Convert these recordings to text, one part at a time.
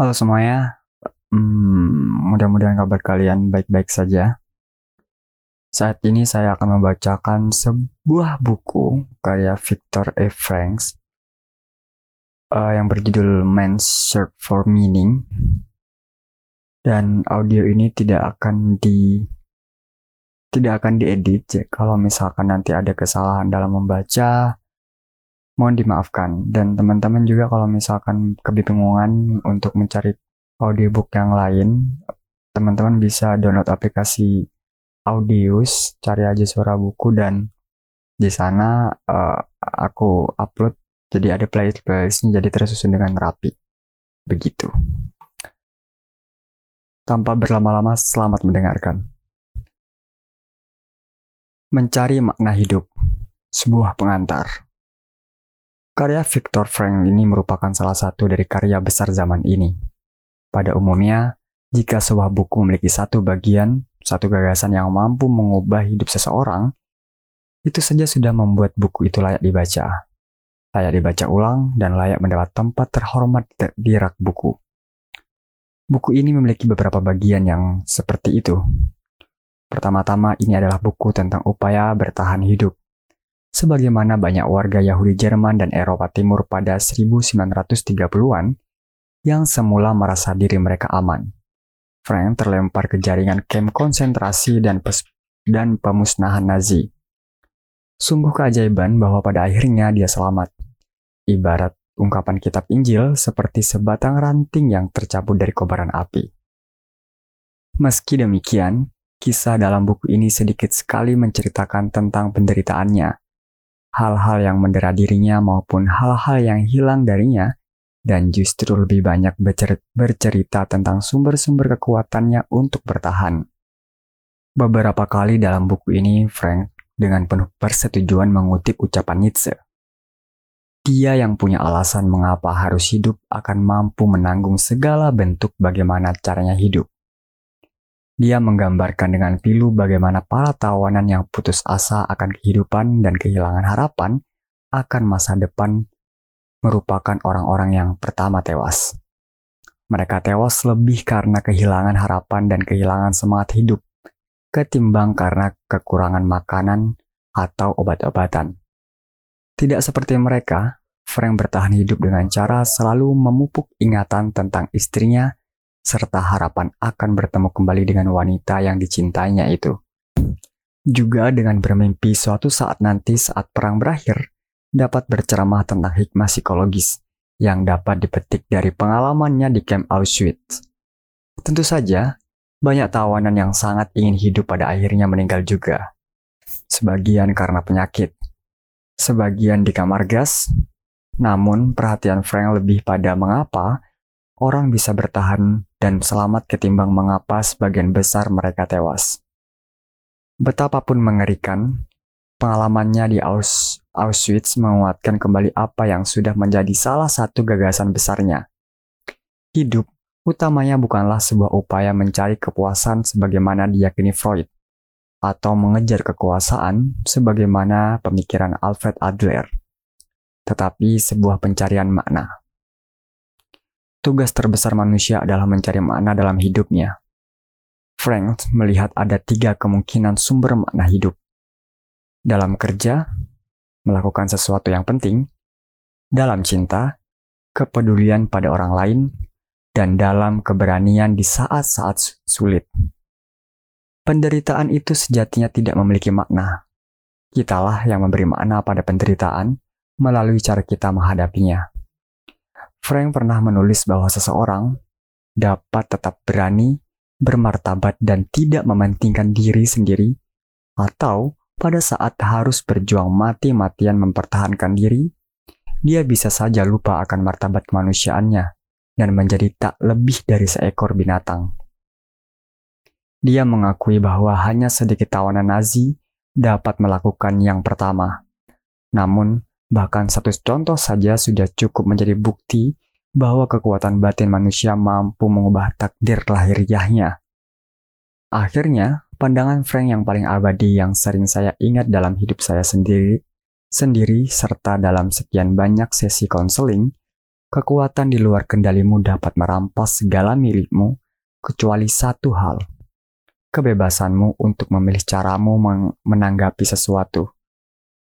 Halo semuanya, hmm, mudah-mudahan kabar kalian baik-baik saja. Saat ini saya akan membacakan sebuah buku karya Victor E. Franks uh, yang berjudul Man's Search for Meaning. Dan audio ini tidak akan di tidak akan diedit ya. Kalau misalkan nanti ada kesalahan dalam membaca, mohon dimaafkan. Dan teman-teman juga kalau misalkan kebingungan untuk mencari audiobook yang lain, teman-teman bisa download aplikasi Audius, cari aja suara buku dan di sana uh, aku upload jadi ada playlist playlistnya jadi tersusun dengan rapi. Begitu. Tanpa berlama-lama, selamat mendengarkan. Mencari makna hidup, sebuah pengantar. Karya Viktor Frank ini merupakan salah satu dari karya besar zaman ini. Pada umumnya, jika sebuah buku memiliki satu bagian, satu gagasan yang mampu mengubah hidup seseorang, itu saja sudah membuat buku itu layak dibaca. Layak dibaca ulang dan layak mendapat tempat terhormat di rak buku. Buku ini memiliki beberapa bagian yang seperti itu. Pertama-tama, ini adalah buku tentang upaya bertahan hidup sebagaimana banyak warga Yahudi Jerman dan Eropa Timur pada 1930-an yang semula merasa diri mereka aman. Frank terlempar ke jaringan kamp konsentrasi dan, dan pemusnahan Nazi. Sungguh keajaiban bahwa pada akhirnya dia selamat. Ibarat ungkapan kitab Injil seperti sebatang ranting yang tercabut dari kobaran api. Meski demikian, kisah dalam buku ini sedikit sekali menceritakan tentang penderitaannya, hal-hal yang mendera dirinya maupun hal-hal yang hilang darinya, dan justru lebih banyak bercerita tentang sumber-sumber kekuatannya untuk bertahan. Beberapa kali dalam buku ini, Frank dengan penuh persetujuan mengutip ucapan Nietzsche. Dia yang punya alasan mengapa harus hidup akan mampu menanggung segala bentuk bagaimana caranya hidup. Dia menggambarkan dengan pilu bagaimana para tawanan yang putus asa akan kehidupan dan kehilangan harapan akan masa depan merupakan orang-orang yang pertama tewas. Mereka tewas lebih karena kehilangan harapan dan kehilangan semangat hidup, ketimbang karena kekurangan makanan atau obat-obatan. Tidak seperti mereka, Frank bertahan hidup dengan cara selalu memupuk ingatan tentang istrinya serta harapan akan bertemu kembali dengan wanita yang dicintainya itu. Juga dengan bermimpi suatu saat nanti saat perang berakhir, dapat berceramah tentang hikmah psikologis yang dapat dipetik dari pengalamannya di camp Auschwitz. Tentu saja, banyak tawanan yang sangat ingin hidup pada akhirnya meninggal juga. Sebagian karena penyakit, sebagian di kamar gas, namun perhatian Frank lebih pada mengapa orang bisa bertahan dan selamat ketimbang mengapa sebagian besar mereka tewas. Betapapun mengerikan, pengalamannya di Aus Auschwitz menguatkan kembali apa yang sudah menjadi salah satu gagasan besarnya. Hidup utamanya bukanlah sebuah upaya mencari kepuasan sebagaimana diyakini Freud, atau mengejar kekuasaan sebagaimana pemikiran Alfred Adler, tetapi sebuah pencarian makna. Tugas terbesar manusia adalah mencari makna dalam hidupnya. Frank melihat ada tiga kemungkinan sumber makna hidup. Dalam kerja, melakukan sesuatu yang penting, dalam cinta, kepedulian pada orang lain, dan dalam keberanian di saat-saat sulit. Penderitaan itu sejatinya tidak memiliki makna. Kitalah yang memberi makna pada penderitaan melalui cara kita menghadapinya. Frank pernah menulis bahwa seseorang dapat tetap berani, bermartabat, dan tidak mementingkan diri sendiri, atau pada saat harus berjuang mati-matian mempertahankan diri, dia bisa saja lupa akan martabat kemanusiaannya dan menjadi tak lebih dari seekor binatang. Dia mengakui bahwa hanya sedikit tawanan Nazi dapat melakukan yang pertama. Namun, Bahkan satu contoh saja sudah cukup menjadi bukti bahwa kekuatan batin manusia mampu mengubah takdir lahiriahnya. Akhirnya, pandangan Frank yang paling abadi yang sering saya ingat dalam hidup saya sendiri, sendiri serta dalam sekian banyak sesi konseling kekuatan di luar kendalimu dapat merampas segala milikmu kecuali satu hal. Kebebasanmu untuk memilih caramu menanggapi sesuatu.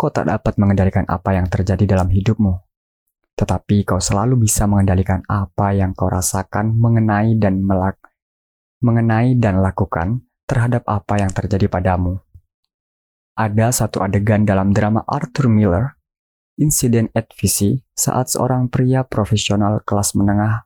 Kau tak dapat mengendalikan apa yang terjadi dalam hidupmu. Tetapi kau selalu bisa mengendalikan apa yang kau rasakan mengenai dan melak mengenai dan lakukan terhadap apa yang terjadi padamu. Ada satu adegan dalam drama Arthur Miller, Insiden at VC, saat seorang pria profesional kelas menengah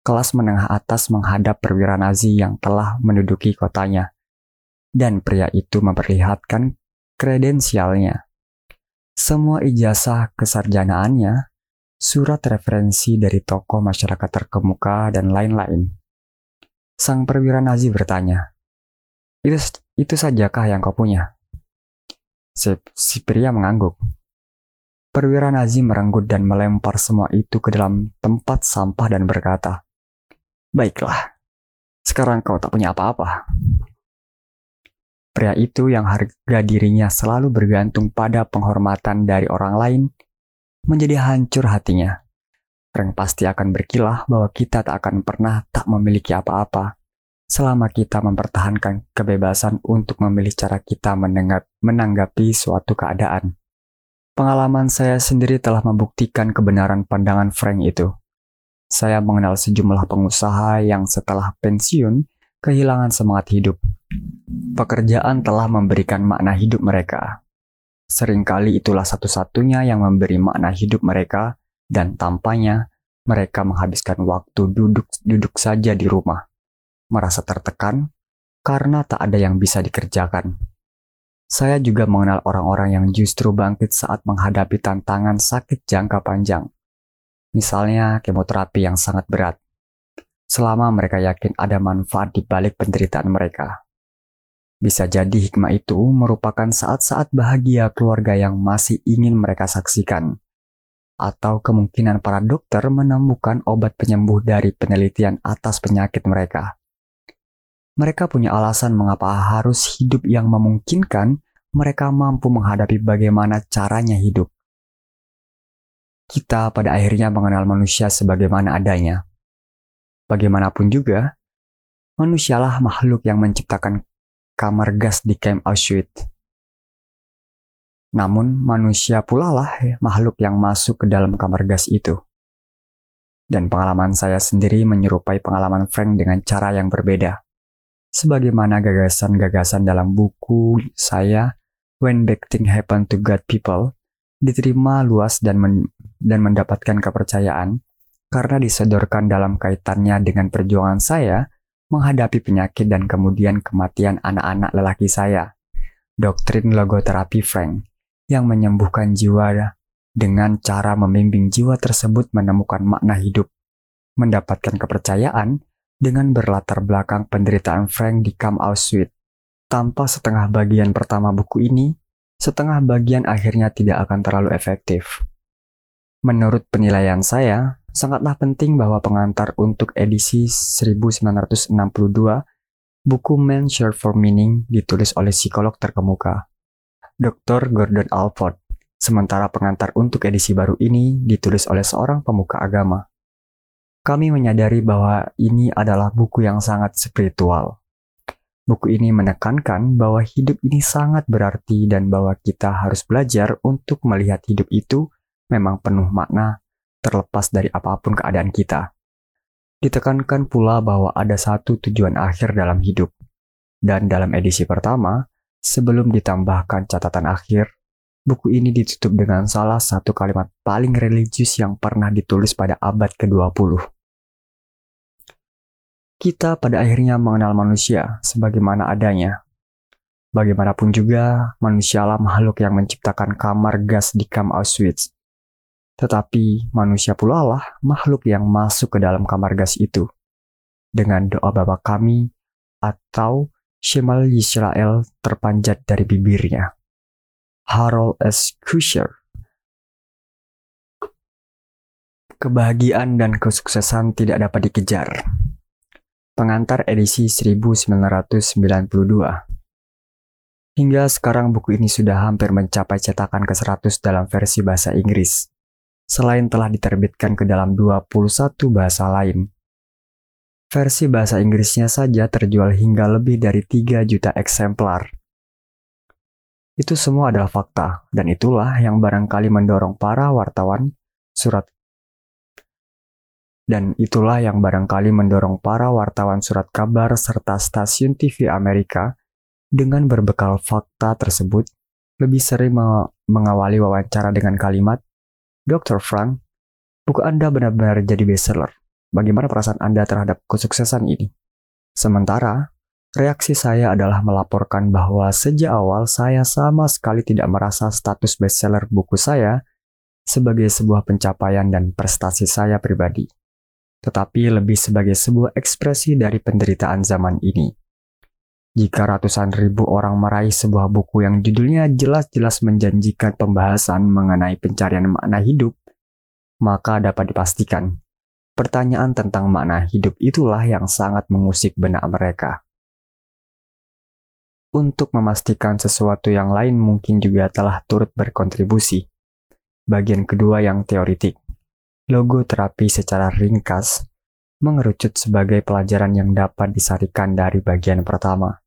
kelas menengah atas menghadap perwira Nazi yang telah menduduki kotanya. Dan pria itu memperlihatkan kredensialnya. Semua ijazah kesarjanaannya, surat referensi dari tokoh masyarakat terkemuka, dan lain-lain. Sang perwira Nazi bertanya, itu, itu sajakah yang kau punya? Si, si pria mengangguk. Perwira Nazi merenggut dan melempar semua itu ke dalam tempat sampah dan berkata, Baiklah, sekarang kau tak punya apa-apa. Pria itu yang harga dirinya selalu bergantung pada penghormatan dari orang lain menjadi hancur hatinya. Frank pasti akan berkilah bahwa kita tak akan pernah tak memiliki apa-apa selama kita mempertahankan kebebasan untuk memilih cara kita menanggapi suatu keadaan. Pengalaman saya sendiri telah membuktikan kebenaran pandangan Frank itu. Saya mengenal sejumlah pengusaha yang setelah pensiun kehilangan semangat hidup. Pekerjaan telah memberikan makna hidup mereka. Seringkali itulah satu-satunya yang memberi makna hidup mereka dan tampaknya mereka menghabiskan waktu duduk-duduk saja di rumah, merasa tertekan karena tak ada yang bisa dikerjakan. Saya juga mengenal orang-orang yang justru bangkit saat menghadapi tantangan sakit jangka panjang misalnya kemoterapi yang sangat berat, selama mereka yakin ada manfaat di balik penderitaan mereka. Bisa jadi hikmah itu merupakan saat-saat bahagia keluarga yang masih ingin mereka saksikan, atau kemungkinan para dokter menemukan obat penyembuh dari penelitian atas penyakit mereka. Mereka punya alasan mengapa harus hidup yang memungkinkan mereka mampu menghadapi bagaimana caranya hidup kita pada akhirnya mengenal manusia sebagaimana adanya. Bagaimanapun juga, manusialah makhluk yang menciptakan kamar gas di Camp Auschwitz. Namun manusia pula lah makhluk yang masuk ke dalam kamar gas itu. Dan pengalaman saya sendiri menyerupai pengalaman Frank dengan cara yang berbeda. Sebagaimana gagasan-gagasan dalam buku saya, When Bad Things Happen to God People, diterima luas dan, men dan mendapatkan kepercayaan karena disodorkan dalam kaitannya dengan perjuangan saya menghadapi penyakit dan kemudian kematian anak-anak lelaki saya. Doktrin logoterapi Frank yang menyembuhkan jiwa dengan cara membimbing jiwa tersebut menemukan makna hidup, mendapatkan kepercayaan dengan berlatar belakang penderitaan Frank di Camp Auschwitz. Tanpa setengah bagian pertama buku ini, setengah bagian akhirnya tidak akan terlalu efektif. Menurut penilaian saya, sangatlah penting bahwa pengantar untuk edisi 1962 buku Man Share for Meaning ditulis oleh psikolog terkemuka, Dr. Gordon Alford, sementara pengantar untuk edisi baru ini ditulis oleh seorang pemuka agama. Kami menyadari bahwa ini adalah buku yang sangat spiritual. Buku ini menekankan bahwa hidup ini sangat berarti dan bahwa kita harus belajar untuk melihat hidup itu memang penuh makna terlepas dari apa pun keadaan kita. Ditekankan pula bahwa ada satu tujuan akhir dalam hidup. Dan dalam edisi pertama, sebelum ditambahkan catatan akhir, buku ini ditutup dengan salah satu kalimat paling religius yang pernah ditulis pada abad ke-20 kita pada akhirnya mengenal manusia sebagaimana adanya. Bagaimanapun juga, manusialah makhluk yang menciptakan kamar gas di Camp Auschwitz. Tetapi manusia pula lah makhluk yang masuk ke dalam kamar gas itu. Dengan doa Bapa kami atau Shemal Yisrael terpanjat dari bibirnya. Harold S. Kusher Kebahagiaan dan kesuksesan tidak dapat dikejar pengantar edisi 1992. Hingga sekarang buku ini sudah hampir mencapai cetakan ke-100 dalam versi bahasa Inggris. Selain telah diterbitkan ke dalam 21 bahasa lain. Versi bahasa Inggrisnya saja terjual hingga lebih dari 3 juta eksemplar. Itu semua adalah fakta, dan itulah yang barangkali mendorong para wartawan surat dan itulah yang barangkali mendorong para wartawan surat kabar serta stasiun TV Amerika dengan berbekal fakta tersebut lebih sering mengawali wawancara dengan kalimat, Dr. Frank, buku Anda benar-benar jadi bestseller. Bagaimana perasaan Anda terhadap kesuksesan ini? Sementara, reaksi saya adalah melaporkan bahwa sejak awal saya sama sekali tidak merasa status bestseller buku saya sebagai sebuah pencapaian dan prestasi saya pribadi tetapi lebih sebagai sebuah ekspresi dari penderitaan zaman ini. Jika ratusan ribu orang meraih sebuah buku yang judulnya jelas-jelas menjanjikan pembahasan mengenai pencarian makna hidup, maka dapat dipastikan pertanyaan tentang makna hidup itulah yang sangat mengusik benak mereka. Untuk memastikan sesuatu yang lain mungkin juga telah turut berkontribusi. Bagian kedua yang teoritik Logo terapi secara ringkas mengerucut sebagai pelajaran yang dapat disarikan dari bagian pertama,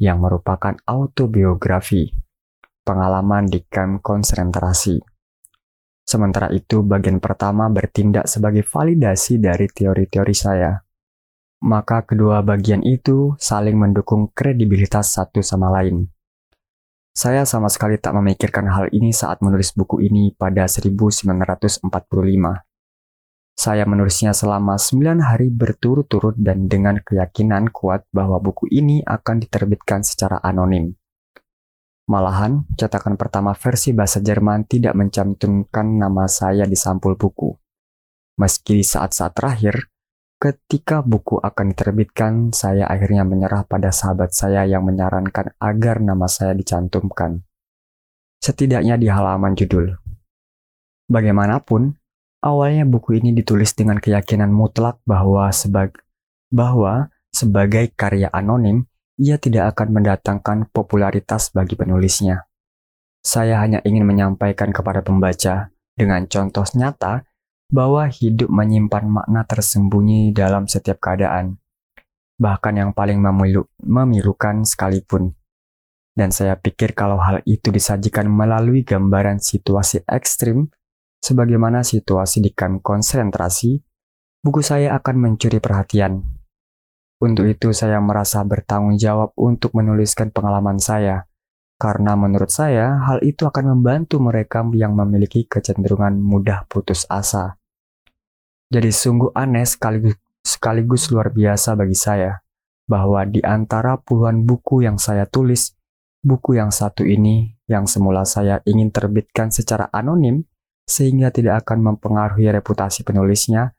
yang merupakan autobiografi, pengalaman di kamp konsentrasi. Sementara itu, bagian pertama bertindak sebagai validasi dari teori-teori saya. Maka kedua bagian itu saling mendukung kredibilitas satu sama lain. Saya sama sekali tak memikirkan hal ini saat menulis buku ini pada 1945. Saya menulisnya selama 9 hari berturut-turut dan dengan keyakinan kuat bahwa buku ini akan diterbitkan secara anonim. Malahan, cetakan pertama versi bahasa Jerman tidak mencantumkan nama saya di sampul buku. Meski saat-saat terakhir, ketika buku akan diterbitkan, saya akhirnya menyerah pada sahabat saya yang menyarankan agar nama saya dicantumkan. Setidaknya di halaman judul. Bagaimanapun, Awalnya buku ini ditulis dengan keyakinan mutlak bahwa, sebag bahwa sebagai karya anonim, ia tidak akan mendatangkan popularitas bagi penulisnya. Saya hanya ingin menyampaikan kepada pembaca dengan contoh nyata bahwa hidup menyimpan makna tersembunyi dalam setiap keadaan, bahkan yang paling memilu memilukan sekalipun. Dan saya pikir kalau hal itu disajikan melalui gambaran situasi ekstrim sebagaimana situasi di kamp konsentrasi, buku saya akan mencuri perhatian. Untuk itu saya merasa bertanggung jawab untuk menuliskan pengalaman saya, karena menurut saya hal itu akan membantu mereka yang memiliki kecenderungan mudah putus asa. Jadi sungguh aneh sekaligus, sekaligus luar biasa bagi saya, bahwa di antara puluhan buku yang saya tulis, buku yang satu ini yang semula saya ingin terbitkan secara anonim, sehingga tidak akan mempengaruhi reputasi penulisnya,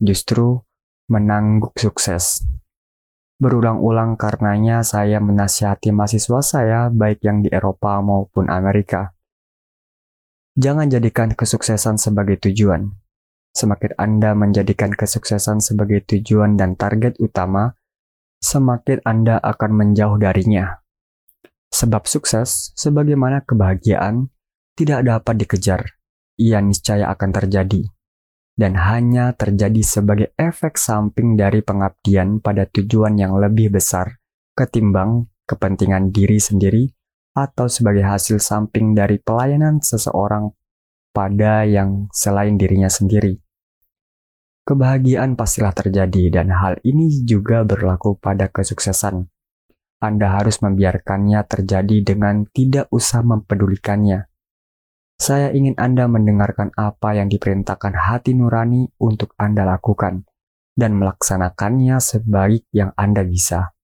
justru menangguk sukses. Berulang-ulang karenanya saya menasihati mahasiswa saya baik yang di Eropa maupun Amerika. Jangan jadikan kesuksesan sebagai tujuan. Semakin Anda menjadikan kesuksesan sebagai tujuan dan target utama, semakin Anda akan menjauh darinya. Sebab sukses, sebagaimana kebahagiaan, tidak dapat dikejar, ia niscaya akan terjadi dan hanya terjadi sebagai efek samping dari pengabdian pada tujuan yang lebih besar ketimbang kepentingan diri sendiri atau sebagai hasil samping dari pelayanan seseorang pada yang selain dirinya sendiri. Kebahagiaan pastilah terjadi dan hal ini juga berlaku pada kesuksesan. Anda harus membiarkannya terjadi dengan tidak usah mempedulikannya saya ingin Anda mendengarkan apa yang diperintahkan hati nurani untuk Anda lakukan dan melaksanakannya sebaik yang Anda bisa.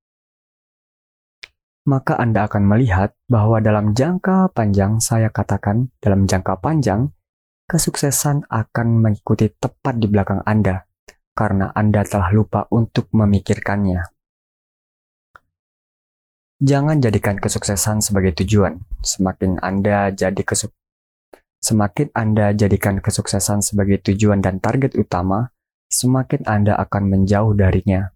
Maka Anda akan melihat bahwa dalam jangka panjang, saya katakan dalam jangka panjang, kesuksesan akan mengikuti tepat di belakang Anda karena Anda telah lupa untuk memikirkannya. Jangan jadikan kesuksesan sebagai tujuan. Semakin Anda jadi kesuk Semakin Anda jadikan kesuksesan sebagai tujuan dan target utama, semakin Anda akan menjauh darinya.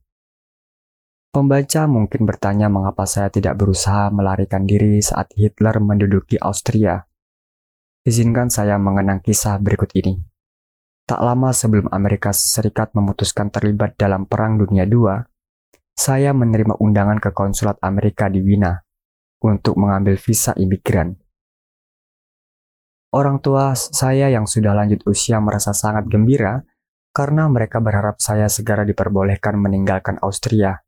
Pembaca mungkin bertanya mengapa saya tidak berusaha melarikan diri saat Hitler menduduki Austria. Izinkan saya mengenang kisah berikut ini. Tak lama sebelum Amerika Serikat memutuskan terlibat dalam Perang Dunia II, saya menerima undangan ke konsulat Amerika di Wina untuk mengambil visa imigran. Orang tua saya yang sudah lanjut usia merasa sangat gembira karena mereka berharap saya segera diperbolehkan meninggalkan Austria.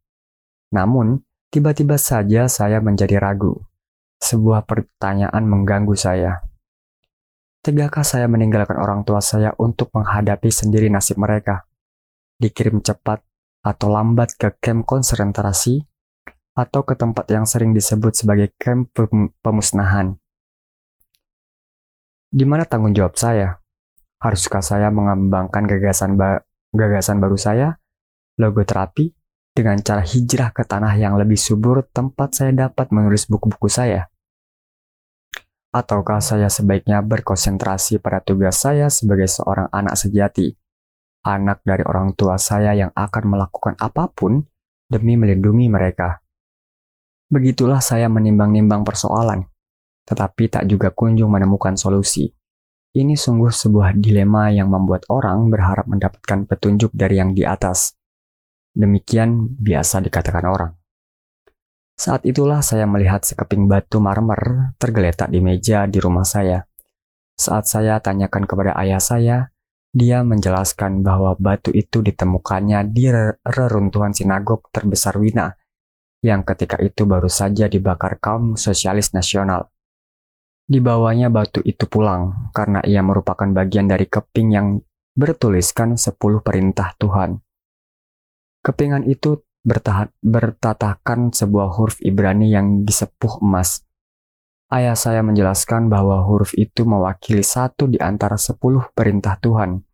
Namun, tiba-tiba saja saya menjadi ragu. Sebuah pertanyaan mengganggu saya. Tegakkah saya meninggalkan orang tua saya untuk menghadapi sendiri nasib mereka? Dikirim cepat atau lambat ke kamp konsentrasi atau ke tempat yang sering disebut sebagai kamp pemusnahan. Di mana tanggung jawab saya? Haruskah saya mengembangkan gagasan ba gagasan baru saya, logoterapi, dengan cara hijrah ke tanah yang lebih subur tempat saya dapat menulis buku-buku saya? Ataukah saya sebaiknya berkonsentrasi pada tugas saya sebagai seorang anak sejati, anak dari orang tua saya yang akan melakukan apa pun demi melindungi mereka? Begitulah saya menimbang-nimbang persoalan, tetapi tak juga kunjung menemukan solusi. Ini sungguh sebuah dilema yang membuat orang berharap mendapatkan petunjuk dari yang di atas. Demikian biasa dikatakan orang. Saat itulah saya melihat sekeping batu marmer tergeletak di meja di rumah saya. Saat saya tanyakan kepada ayah saya, dia menjelaskan bahwa batu itu ditemukannya di reruntuhan sinagog terbesar Wina, yang ketika itu baru saja dibakar kaum sosialis nasional. Dibawanya batu itu pulang karena ia merupakan bagian dari keping yang bertuliskan 10 perintah Tuhan. Kepingan itu bertahan, bertatakan sebuah huruf Ibrani yang disepuh emas. Ayah saya menjelaskan bahwa huruf itu mewakili satu di antara sepuluh perintah Tuhan.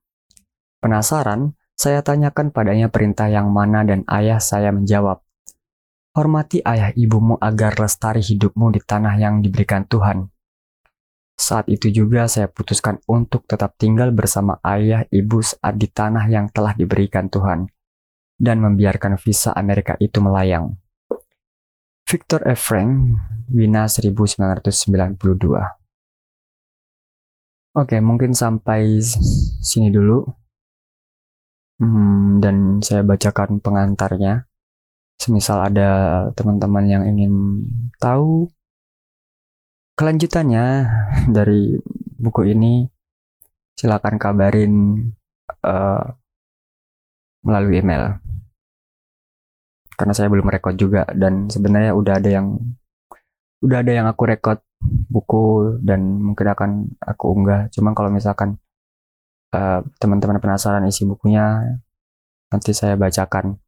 Penasaran, saya tanyakan padanya perintah yang mana dan ayah saya menjawab, Hormati ayah ibumu agar lestari hidupmu di tanah yang diberikan Tuhan. Saat itu juga saya putuskan untuk tetap tinggal bersama ayah ibu saat di tanah yang telah diberikan Tuhan dan membiarkan visa Amerika itu melayang. Victor F. Frank, Wina 1992 Oke, mungkin sampai sini dulu. Hmm, dan saya bacakan pengantarnya. Semisal ada teman-teman yang ingin tahu kelanjutannya dari buku ini, silakan kabarin uh, melalui email. Karena saya belum rekod juga dan sebenarnya udah ada yang udah ada yang aku rekod buku dan mungkin akan aku unggah. Cuman kalau misalkan uh, teman-teman penasaran isi bukunya nanti saya bacakan.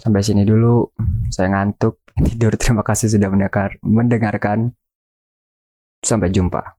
Sampai sini dulu. Saya ngantuk tidur. Terima kasih sudah mendengar mendengarkan sampai jumpa